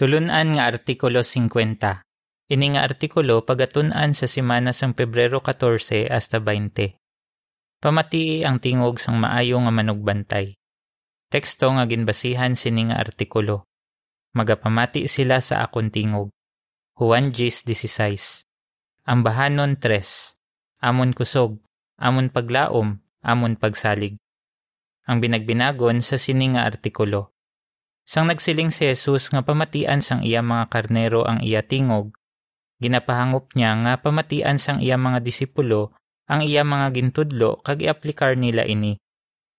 Tulunan nga Artikulo 50. Ini nga artikulo pagatunan sa simana sang Pebrero 14 hasta 20. Pamatii ang tingog sang maayo nga manugbantay. Teksto nga ginbasihan sini nga artikulo. Magapamati sila sa akon tingog. Juan Gis 16. Ang bahanon 3. Amon kusog, amon paglaom, amon pagsalig. Ang binagbinagon sa sini nga artikulo. Sang nagsiling si Jesus nga pamatian sang iya mga karnero ang iya tingog, ginapahangop niya nga pamatian sang iya mga disipulo ang iya mga gintudlo kag iaplikar nila ini.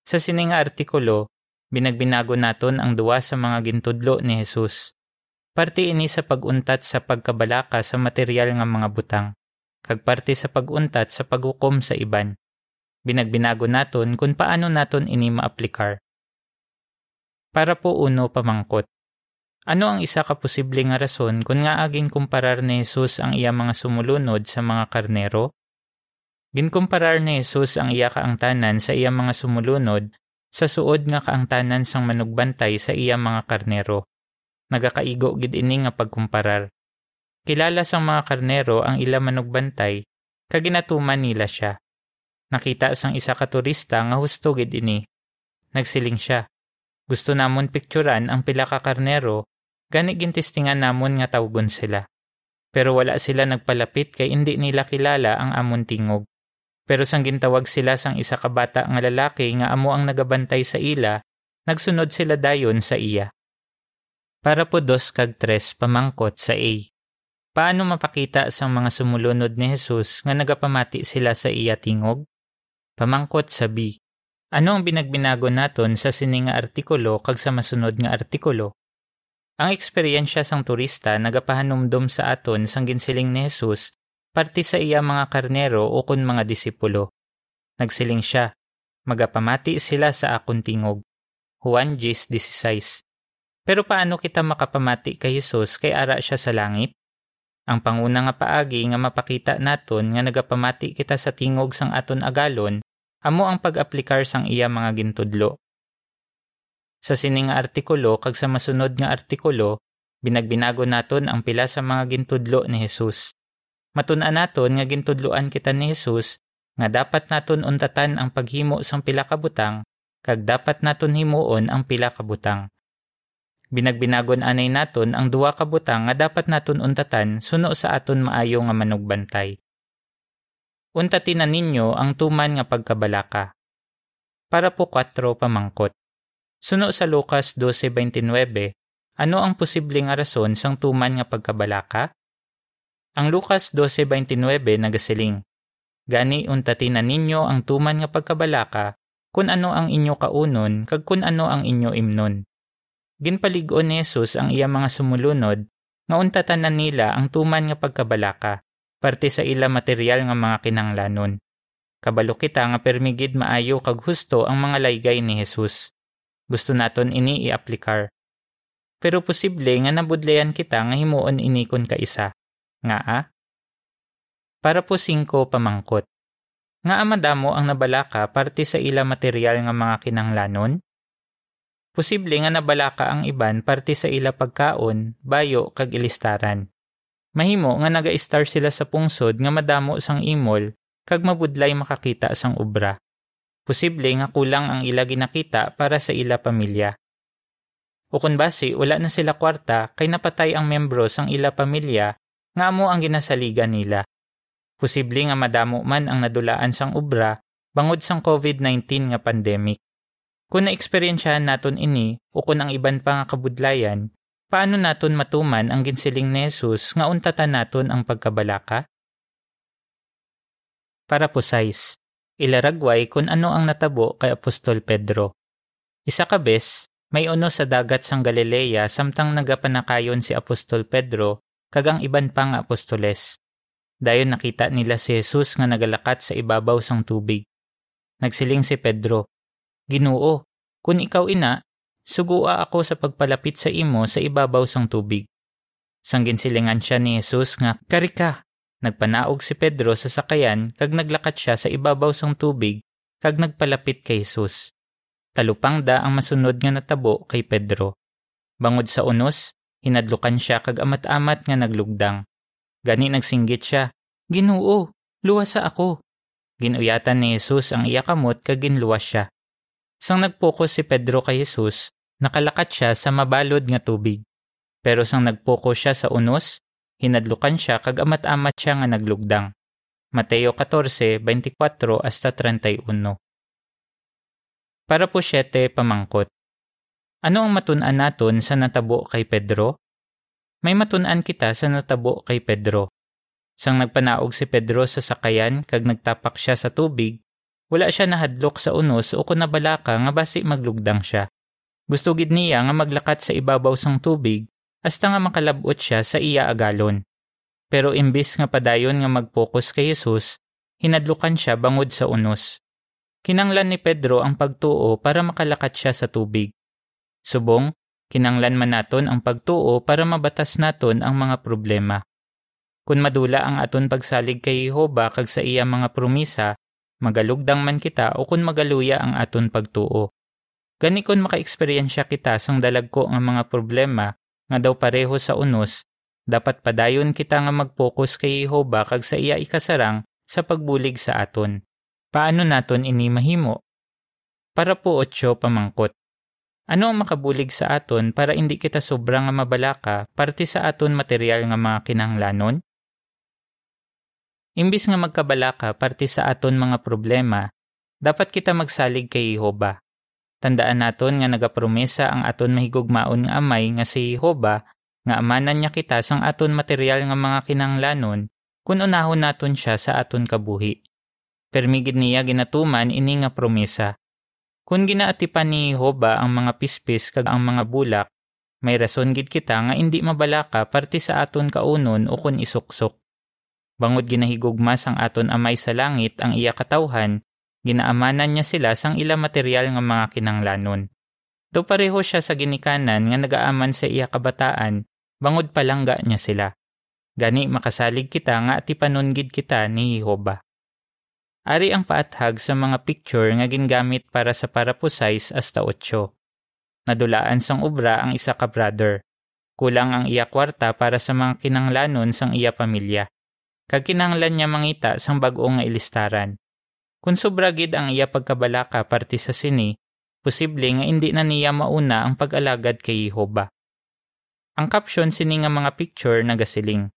Sa sini nga artikulo, binagbinago naton ang duwa sa mga gintudlo ni Jesus. Parte ini sa paguntat sa pagkabalaka sa material nga mga butang, kag parte sa paguntat sa paghukom sa iban. Binagbinago naton kung paano naton ini maaplikar. Para po uno pamangkot. Ano ang isa ka posible nga rason kung nga aging kumparar ni Jesus ang iya mga sumulunod sa mga karnero? Ginkumparar ni Jesus ang iya kaangtanan sa iya mga sumulunod sa suod nga kaangtanan sang manugbantay sa iya mga karnero. Nagakaigo gid ini nga pagkumparar. Kilala sang mga karnero ang ila manugbantay kaginatuman nila siya. Nakita sang isa ka turista nga husto gid ini. Nagsiling siya. Gusto namon picturean ang pila ka karnero, gani gintistingan namon nga tawgon sila. Pero wala sila nagpalapit kay hindi nila kilala ang amon tingog. Pero sang gintawag sila sang isa ka bata nga lalaki nga amo ang nagabantay sa ila, nagsunod sila dayon sa iya. Para po dos kag tres pamangkot sa A. Paano mapakita sang mga sumulunod ni Jesus nga nagapamati sila sa iya tingog? Pamangkot sa B. Ano ang binagbinago naton sa sininga artikulo kag sa masunod nga artikulo? Ang eksperyensya sang turista nagapahanumdum sa aton sang ginsiling ni Jesus parte sa iya mga karnero o kun mga disipulo. Nagsiling siya, magapamati sila sa akon tingog. Juan 10.16 Pero paano kita makapamati kay Jesus kay ara siya sa langit? Ang panguna nga paagi nga mapakita naton nga nagapamati kita sa tingog sang aton agalon amo ang pag-aplikar sang iya mga gintudlo. Sa sining nga artikulo kag sa masunod nga artikulo, binagbinago naton ang pila sa mga gintudlo ni Jesus. Matun-an naton nga gintudloan kita ni Jesus nga dapat naton untatan ang paghimo sang pila ka butang kag dapat naton himuon ang pila ka butang. Binagbinagon anay naton ang duwa ka butang nga dapat naton untatan suno sa aton maayo nga manugbantay untatinan ninyo ang tuman nga pagkabalaka. Para po 4 pamangkot. Suno sa Lucas 12.29, ano ang posibleng rason sang tuman nga pagkabalaka? Ang Lucas 12.29 nagasiling, Gani untatinan ninyo ang tuman nga pagkabalaka kung ano ang inyo kaunon kag kung ano ang inyo imnon. Ginpaligon ni Jesus ang iya mga sumulunod nga untatanan nila ang tuman nga pagkabalaka parte sa ila material nga mga kinanglanon. Kabalo kita nga permigid maayo kag husto ang mga laygay ni Jesus. Gusto naton ini i-aplikar. Pero posible nga nabudlayan kita nga himuon ini kon kaisa. Nga a? Para po singko pamangkot. Nga amadamo ang nabalaka parte sa ila material nga mga kinanglanon? Posible nga nabalaka ang iban parte sa ila pagkaon, bayo kag ilistaran. Mahimo nga naga-star sila sa pungsod nga madamo sang imol kag mabudlay makakita sang obra. Posible nga kulang ang ila ginakita para sa ila pamilya. O kun base wala na sila kwarta kay napatay ang membro sang ila pamilya nga amo ang ginasaligan nila. Posible nga madamo man ang nadulaan sang obra bangod sang COVID-19 nga pandemic. Kung na-eksperyensyahan naton ini o kung ang iban pa nga kabudlayan, Paano naton matuman ang ginsiling ni Jesus nga untatan naton ang pagkabalaka? Para po size, ilaragway kung ano ang natabo kay Apostol Pedro. Isa ka bes, may uno sa dagat sang Galilea samtang nagapanakayon si Apostol Pedro kagang iban pang apostoles. Dayon nakita nila si Jesus nga nagalakat sa ibabaw sang tubig. Nagsiling si Pedro, Ginoo, kung ikaw ina, Sugua ako sa pagpalapit sa imo sa ibabaw sang tubig. Sanggin silingan siya ni Jesus nga, Karika! Nagpanaog si Pedro sa sakayan kag naglakat siya sa ibabaw sang tubig kag nagpalapit kay Jesus. Talupang da ang masunod nga natabo kay Pedro. Bangod sa unos, Hinadlukan siya kag amat-amat nga naglugdang. Gani nagsinggit siya, Ginoo, luwas sa ako. Ginuyatan ni Jesus ang iya kamot kag ginluwas siya. Sang nagpokus si Pedro kay Jesus, nakalakat siya sa mabalod nga tubig. Pero sang nagpokus siya sa unos, hinadlukan siya kag amat-amat siya nga naglugdang. Mateo 14:24 hasta 31. Para po siyete pamangkot. Ano ang matun-an naton sa natabo kay Pedro? May matun-an kita sa natabo kay Pedro. Sang nagpanaog si Pedro sa sakayan kag nagtapak siya sa tubig, wala siya nahadlok sa unos o kung nabalaka nga basi maglugdang siya. Gusto gid niya nga maglakat sa ibabaw sang tubig hasta nga makalabot siya sa iya agalon. Pero imbis nga padayon nga mag-focus kay Jesus, hinadlukan siya bangod sa unos. Kinanglan ni Pedro ang pagtuo para makalakat siya sa tubig. Subong, kinanglan man naton ang pagtuo para mabatas naton ang mga problema. Kung madula ang aton pagsalig kay Jehova kag sa iya mga promisa, magalugdang man kita o kung magaluya ang aton pagtuo. Gani kun maka-eksperyensya kita sang dalagko nga mga problema nga daw pareho sa unos, dapat padayon kita nga mag-focus kay Jehova kag sa iya ikasarang sa pagbulig sa aton. Paano naton ini mahimo? Para po otso pamangkot. Ano ang makabulig sa aton para hindi kita sobrang nga mabalaka parte sa aton material nga mga kinahanglanon? Imbis nga magkabalaka parte sa aton mga problema, dapat kita magsalig kay Jehova. Tandaan naton nga nagapromesa ang aton mahigugmaon nga amay nga si Jehova nga amanan niya kita sang aton material nga mga kinahanglanon kun unahon naton siya sa aton kabuhi. Permigid niya ginatuman ini nga promesa kung ginaatipan ni Hoba ang mga pispis kag ang mga bulak, may rason gid kita nga indi mabalaka parte sa aton kaunon o kun isuksok. Bangod ginahigugmas ang aton amay sa langit ang iya katawhan, ginaamanan niya sila sang ila material nga mga kinanglanon. Do pareho siya sa ginikanan nga nagaaman sa iya kabataan, bangod palangga niya sila. Gani makasalig kita nga atipanon gid kita ni Jehova. Ari ang paathag sa mga picture nga gingamit para sa parapusize hasta 8. Nadulaan sang obra ang isa ka brother. Kulang ang iya kwarta para sa mga kinanglanon sang iya pamilya. Kag kinanglan niya mangita sang bag-o nga ilistaran. Kung sobra gid ang iya pagkabalaka parte sa sini, posible nga hindi na niya mauna ang pag-alagad kay Jehova. Ang caption sini nga mga picture nagasiling.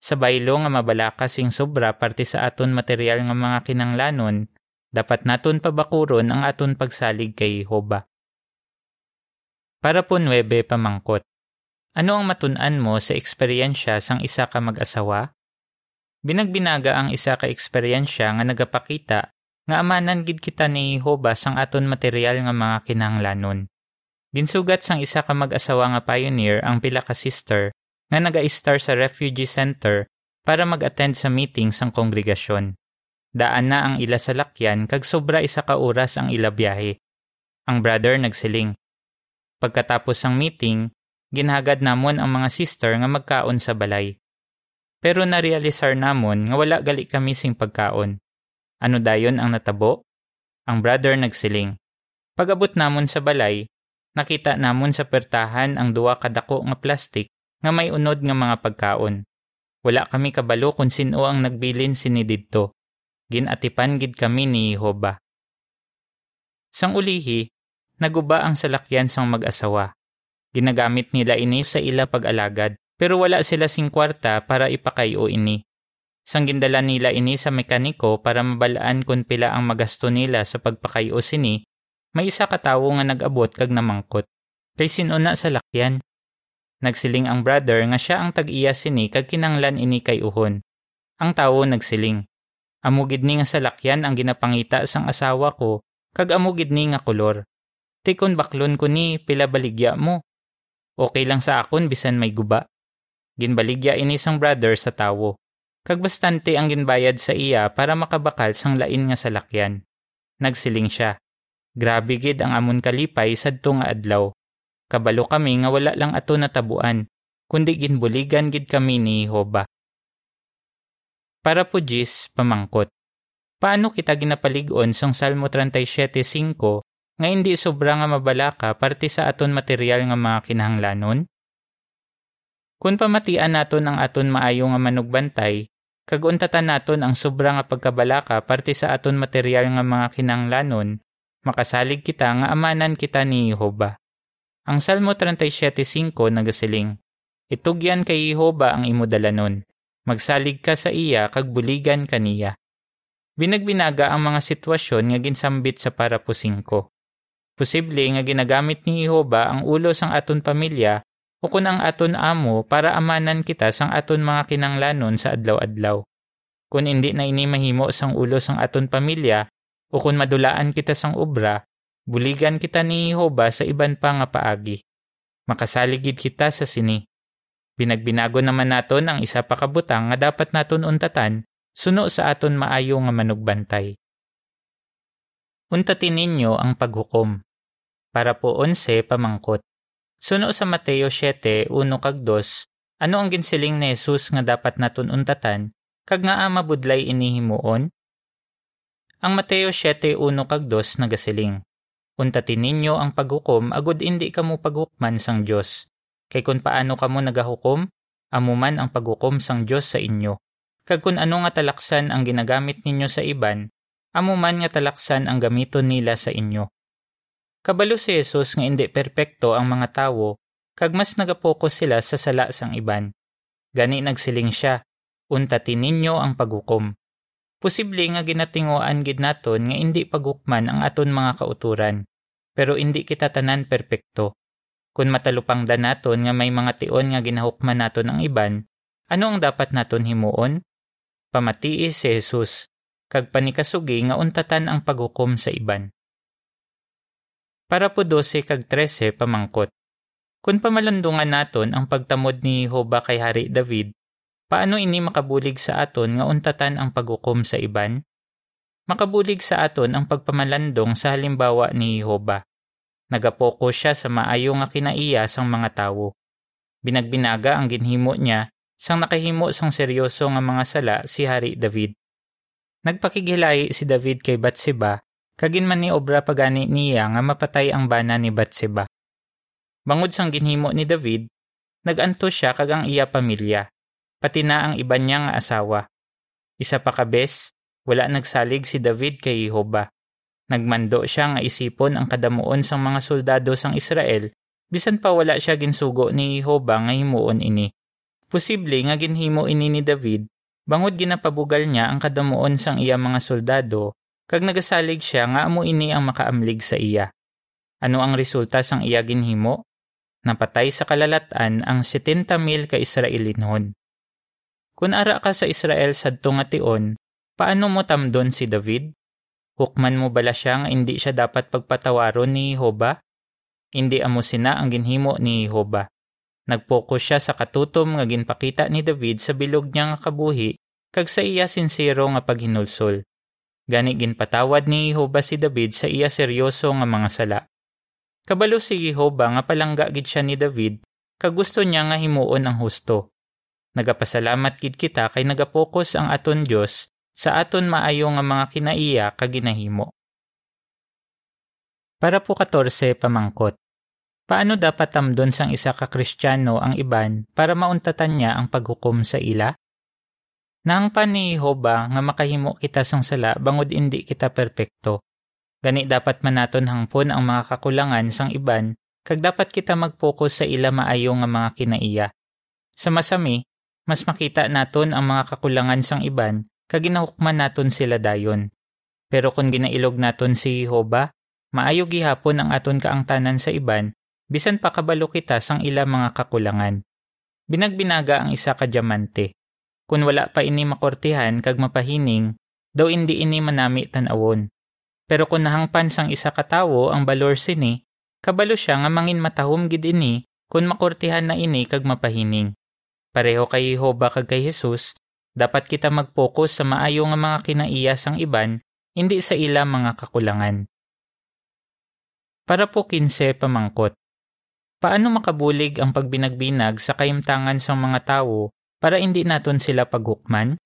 Sa baylo nga mabalaka sing sobra parte sa aton material nga mga kinanglanon, dapat naton pabakuron ang aton pagsalig kay Jehova. Para po nuebe pamangkot. Ano ang matun-an mo sa eksperyensya sang isa ka mag-asawa? Binagbinaga ang isa ka eksperyensya nga nagapakita nga amanan gid kita ni Jehova sang aton material nga mga kinahanglanon. Ginsugat sang isa ka mag-asawa nga pioneer ang pila ka sister nga naga-star sa refugee center para mag-attend sa meeting sang kongregasyon. Daan na ang ila sa lakyan kag sobra isa ka oras ang ila biyahe. Ang brother nagsiling. Pagkatapos sang meeting, ginhagad namon ang mga sister nga magkaon sa balay. Pero narealisar namon nga wala gali kami sing pagkaon. Ano dayon ang natabo? Ang brother nagsiling. Pag-abot namon sa balay, nakita namon sa pertahan ang duwa kadako nga plastik nga may unod nga mga pagkaon. Wala kami kabalo kung sino ang nagbilin sini didto. Ginatipan gid kami ni Jehova. Sang ulihi, naguba ang salakyan sang mag-asawa. Ginagamit nila ini sa ila pag-alagad, pero wala sila sing kwarta para ipakayo ini. Sang gindala nila ini sa mekaniko para mabalaan kung pila ang magasto nila sa pagpakayo sini, may isa ka tawo nga nag-abot kag namangkot. Kay sinuna sa lakyan. Nagsiling ang brother nga siya ang tag-iya sini kag kinanglan ini kay uhon. Ang tawo nagsiling. Amugid ni nga salakyan ang ginapangita sang asawa ko kag amugid ni nga kolor. Tikon baklon ko ni pila baligya mo. Okay lang sa akon bisan may guba. Ginbaligya ini sang brother sa tawo. Kag bastante ang ginbayad sa iya para makabakal sang lain nga salakyan. Nagsiling siya. Grabe gid ang amon kalipay sadto nga adlaw. Kabalo kami nga wala lang ato natabuan, kundi ginbuligan gid kami ni Hoba. Para po Jis, pamangkot. Paano kita ginapalig-on sang Salmo 37.5 nga hindi sobra nga mabalaka parte sa aton material nga mga kinahanglanon? Kung pamatian naton ang aton maayo nga manugbantay, kaguntatan naton ang sobra nga pagkabalaka parte sa aton material nga mga kinanglanon, makasalig kita nga amanan kita ni Jehova. Ang Salmo 37.5 nagasiling, Itugyan kay Jehova ang imodalanon, magsalig ka sa iya kag buligan kaniya. Binagbinaga ang mga sitwasyon nga ginsambit sa parapusing ko. Posible nga ginagamit ni Jehova ang ulo sang aton pamilya o kun ang aton amo para amanan kita sang aton mga kinanglanon sa adlaw-adlaw. Kung hindi na ini mahimo sang ulo sang aton pamilya o kung madulaan kita sang obra, buligan kita ni Jehova sa iban pa nga paagi. Makasaligid kita sa sini. Binagbinago naman naton ang isa pa kabutang nga dapat naton untatan suno sa aton maayo nga manugbantay. Untatin ninyo ang paghukom para po 11 pamangkot. Suno sa Mateo 7, 1 kag 2, ano ang ginsiling ni Jesus nga dapat naton untatan, kag nga ama budlay inihimuon? Ang Mateo 7, 1 kag 2 nagasiling, Untatin ninyo ang paghukom agud indi kamo paghukman sang Dios. Kay kun paano kamo nagahukom, amuman ang paghukom sang Dios sa inyo. Kag kun ano nga talaksan ang ginagamit ninyo sa iban, amuman nga talaksan ang gamiton nila sa inyo. Kabalo si Jesus nga hindi perpekto ang mga tawo, kag mas nagapokus sila sa sala sang iban. Gani nagsiling siya, untatin ninyo ang paghukom. Posible nga ginatinguan gid naton nga hindi pagukman ang aton mga kauturan, pero hindi kita tanan perpekto. Kung matalupang da naton nga may mga tion nga ginahukman naton ang iban, ano ang dapat naton himuon? Pamatiis si Jesus, kag panikasugi nga untatan ang paghukom sa iban para po 12 kag 13 pamangkot. Kung pamalandungan naton ang pagtamod ni Hoba kay Hari David, paano ini makabulig sa aton nga untatan ang paghukom sa iban? Makabulig sa aton ang pagpamalandong sa halimbawa ni Hoba. Nagapokus siya sa maayo nga kinaiya sang mga tawo. Binagbinaga ang ginhimo niya sang nakahimo sang seryoso nga mga sala si Hari David. Nagpakigilay si David kay Batseba Kagin man ni obra pagani niya nga mapatay ang bana ni Batseba. Bangod sang ginhimo ni David, naganto siya kag ang iya pamilya, pati na ang iba niya nga asawa. Isa pa kabes, wala nagsalig si David kay Jehova. Nagmando siya nga isipon ang kadamuon sang mga soldado sang Israel, bisan pa wala siya ginsugo ni Jehova nga himuon ini. Posible nga ginhimo ini ni David, bangod ginapabugal niya ang kadamuon sang iya mga soldado kag nagasalig siya nga amo ini ang makaamlig sa iya. Ano ang resulta sang iya ginhimo? Napatay sa kalalatan ang 70 mil ka Israelinon. Kung ara ka sa Israel sadto nga tion, paano mo tamdon si David? Hukman mo bala siya nga hindi siya dapat pagpatawaron ni Jehova? Hindi amo sina ang ginhimo ni Jehova. Nagpokus siya sa katutom nga ginpakita ni David sa bilog niya nga kabuhi kag sa iya sincero nga paghinulsol. Gani ginpatawad ni Jehova si David sa iya seryoso nga mga sala. Kabalo si Jehova nga palangga gid siya ni David kag gusto niya nga himuon ang husto. Nagapasalamat gid kita kay nagapokus ang aton Dios sa aton maayo nga mga kinaiya kag ginahimo. Para po 14 pamangkot. Paano dapat tamdon sang isa ka Kristiyano ang iban para mauntatan niya ang paghukom sa ila? Nang ni Hoba nga makahimo kita sang sala bangod indi kita perpekto. Gani dapat manaton hangpon ang mga kakulangan sang iban kag dapat kita mag-focus sa ila maayo nga mga kinaiya. Sa masami, mas makita naton ang mga kakulangan sang iban kag ginahukman naton sila dayon. Pero kung ginailog naton si Hoba, maayo gihapon ang aton kaangtanan sa iban bisan pa kabalo kita sang ila mga kakulangan. Binagbinaga ang isa ka diamante kun wala pa ini makortihan kag mapahining, daw indi ini manami tan-awon. Pero kung nahangpan sang isa ka tawo ang balor sini, kabalo siya nga mangin matahom gid ini kun makortihan na ini kag mapahining. Pareho kay Jehova kag kay Jesus, dapat kita mag-focus sa maayo nga mga kinaiya sang iban, hindi sa ila mga kakulangan. Para po 15 pamangkot. Paano makabulig ang pagbinagbinag sa kaimtangan sa mga tawo para hindi naton sila paghukman?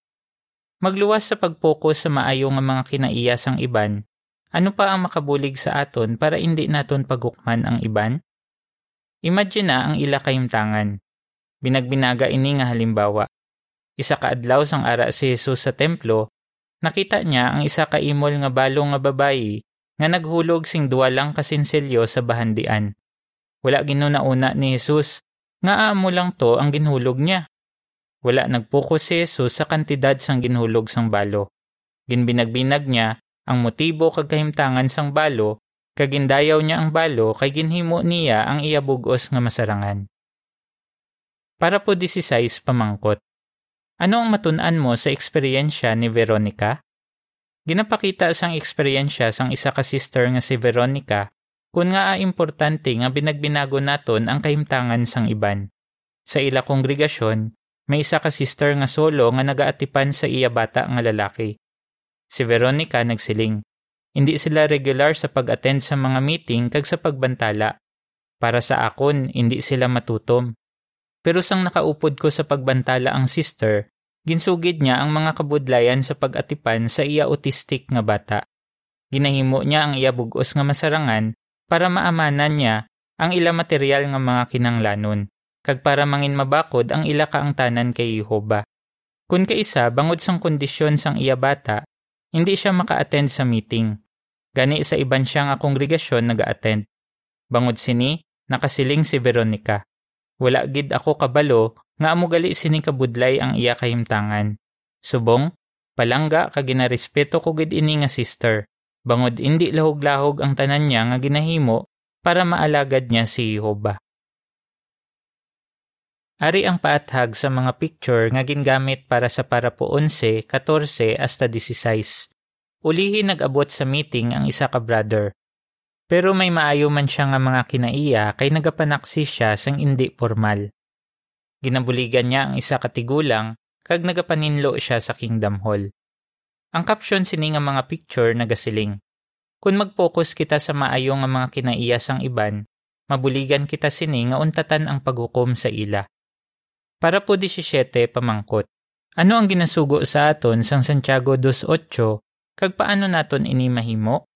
Magluwas sa pagpokus sa maayo nga mga kinaiyasang iban, ano pa ang makabulig sa aton para hindi naton paghukman ang iban? Imagine na ang ila kayimtangan. Binagbinaga ini nga halimbawa. Isa ka adlaw sang ara si Jesus sa templo, nakita niya ang isa ka imol nga balo nga babayi nga naghulog sing duwa lang kasinselyo sa bahandian. Wala ginunauna ni Jesus, nga amo lang to ang ginhulog niya. Wala nagpokus si Jesus sa kantidad sang ginhulog sang balo. Ginbinagbinag niya ang motibo kag kahimtangan sang balo, kag gindayaw niya ang balo kay ginhimo niya ang iyabugos nga masarangan. Para po 16 pamangkot. Ano ang matun-an mo sa eksperyensya ni Veronica? Ginapakita sang eksperyensya sang isa ka sister nga si Veronica kung nga importante nga binagbinago naton ang kahimtangan sang iban. Sa ila kongregasyon, may isa ka sister nga solo nga nagaatipan sa iya bata nga lalaki. Si Veronica nagsiling. Hindi sila regular sa pag-attend sa mga meeting kag sa pagbantala. Para sa akon, hindi sila matutom. Pero sang nakaupod ko sa pagbantala ang sister, ginsugid niya ang mga kabudlayan sa pag-atipan sa iya autistic nga bata. Ginahimo niya ang iya bugos nga masarangan para maamanan niya ang ila material nga mga kinanglanon, kag para mangin mabakod ang ila kaangtanan kay Jehova. Kun kaisa bangod sang kondisyon sang iya bata, hindi siya maka-attend sa meeting. Gani sa iban siya nga kongregasyon naga-attend. Bangod sini, nakasiling si Veronica. Wala gid ako kabalo nga amugali sini kabudlay ang iya kahimtangan. Subong, palangga ka ginarespeto ko gid ini nga sister. Bangod indi lahog-lahog ang tanan niya nga ginahimo para maalagad niya si Jehova. Ari ang paathag sa mga picture nga gingamit para sa parapo 11, 14 hasta 16. Ulihi nag-abot sa meeting ang isa ka brother. Pero may maayo man siya nga mga kinaiya kay nagapanaksi siya sang indi formal. Ginabuligan niya ang isa katigulang kag nagapaninlo siya sa Kingdom Hall. Ang caption sini nga mga picture nagasiling. Kung mag-focus kita sa maayo nga mga kinaiya sang iban, mabuligan kita sini nga untatan ang paghukom sa ila. Para po 17 pamangkot. Ano ang ginasugo sa aton sang Santiago 2.8 kag paano naton ini mahimo?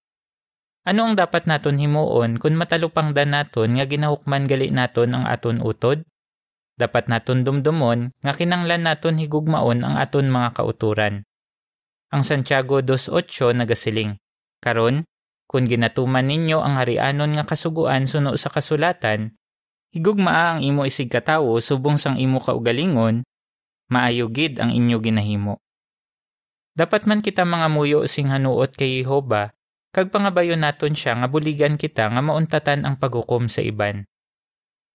Ano ang dapat naton himuon kung matalupangdan naton nga ginahukman gali naton ang aton utod? Dapat naton dumdumon nga kinanglan naton higugmaon ang aton mga kauturan. Ang Santiago 2.8 nagasiling, Karon, kung ginatuman ninyo ang harianon nga kasuguan suno sa kasulatan, higugmaa ang imo isig katawo subong sang imo kaugalingon, maayo gid ang inyo ginahimo. Dapat man kita mga muyo sing hanuot kay Jehova kag pangabayon naton siya nga buligan kita nga mauntatan ang paghukom sa iban.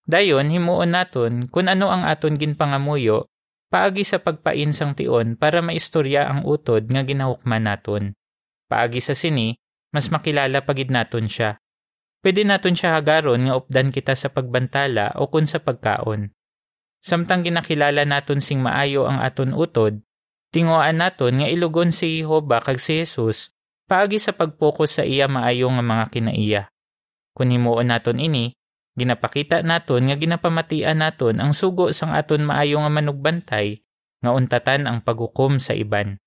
Dayon himuon naton kun ano ang aton ginpangamuyo paagi sa pagpain sang tion para maistorya ang utod nga ginahukman naton. Paagi sa sini, mas makilala pagid naton siya. Pwede naton siya hagaron nga updan kita sa pagbantala o kun sa pagkaon. Samtang ginakilala naton sing maayo ang aton utod, tinguaan naton nga ilugon si Jehova kag si Jesus paagi sa pagpokus sa iya maayo nga mga kinaiya. Kung himuon naton ini, ginapakita naton nga ginapamatian naton ang sugo sang aton maayo nga manugbantay nga untatan ang paghukom sa iban.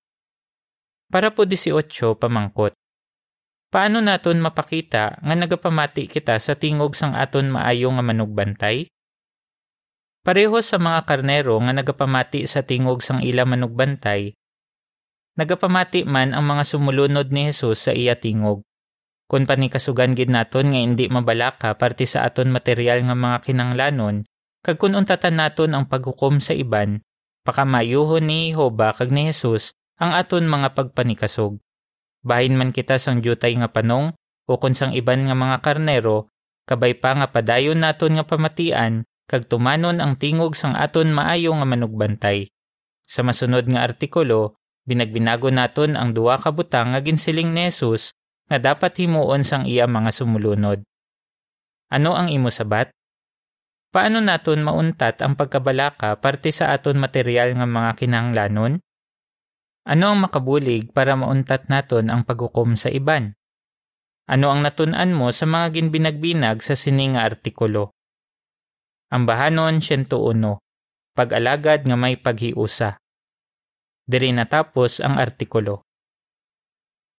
Para po 18 pamangkot. Paano naton mapakita nga nagapamati kita sa tingog sang aton maayo nga manugbantay? Pareho sa mga karnero nga nagapamati sa tingog sang ila manugbantay, Nagapamati man ang mga sumulunod ni Jesus sa iya tingog. Kung panikasugan gid naton nga hindi mabalaka parte sa aton material nga mga kinanglanon, kag kun untatan naton ang paghukom sa iban, pakamayuhon ni Jehova kag ni Jesus ang aton mga pagpanikasog. Bahin man kita sang jutay nga panong o kun sang iban nga mga karnero, kabay pa nga padayon naton nga pamatian kag tumanon ang tingog sang aton maayo nga manugbantay. Sa masunod nga artikulo, Binagbinago naton ang duwa ka butang nga ginsiling ni Jesus nga dapat himuon sang iya mga sumulunod. Ano ang imo sabat? Paano naton mauntat ang pagkabalaka parte sa aton material nga mga kinahanglanon? Ano ang makabulig para mauntat naton ang paghukom sa iban? Ano ang natun-an mo sa mga ginbinagbinag sa sining nga artikulo? Ang bahanon 101. Pag-alagad nga may paghiusa. Diri natapos ang artikulo.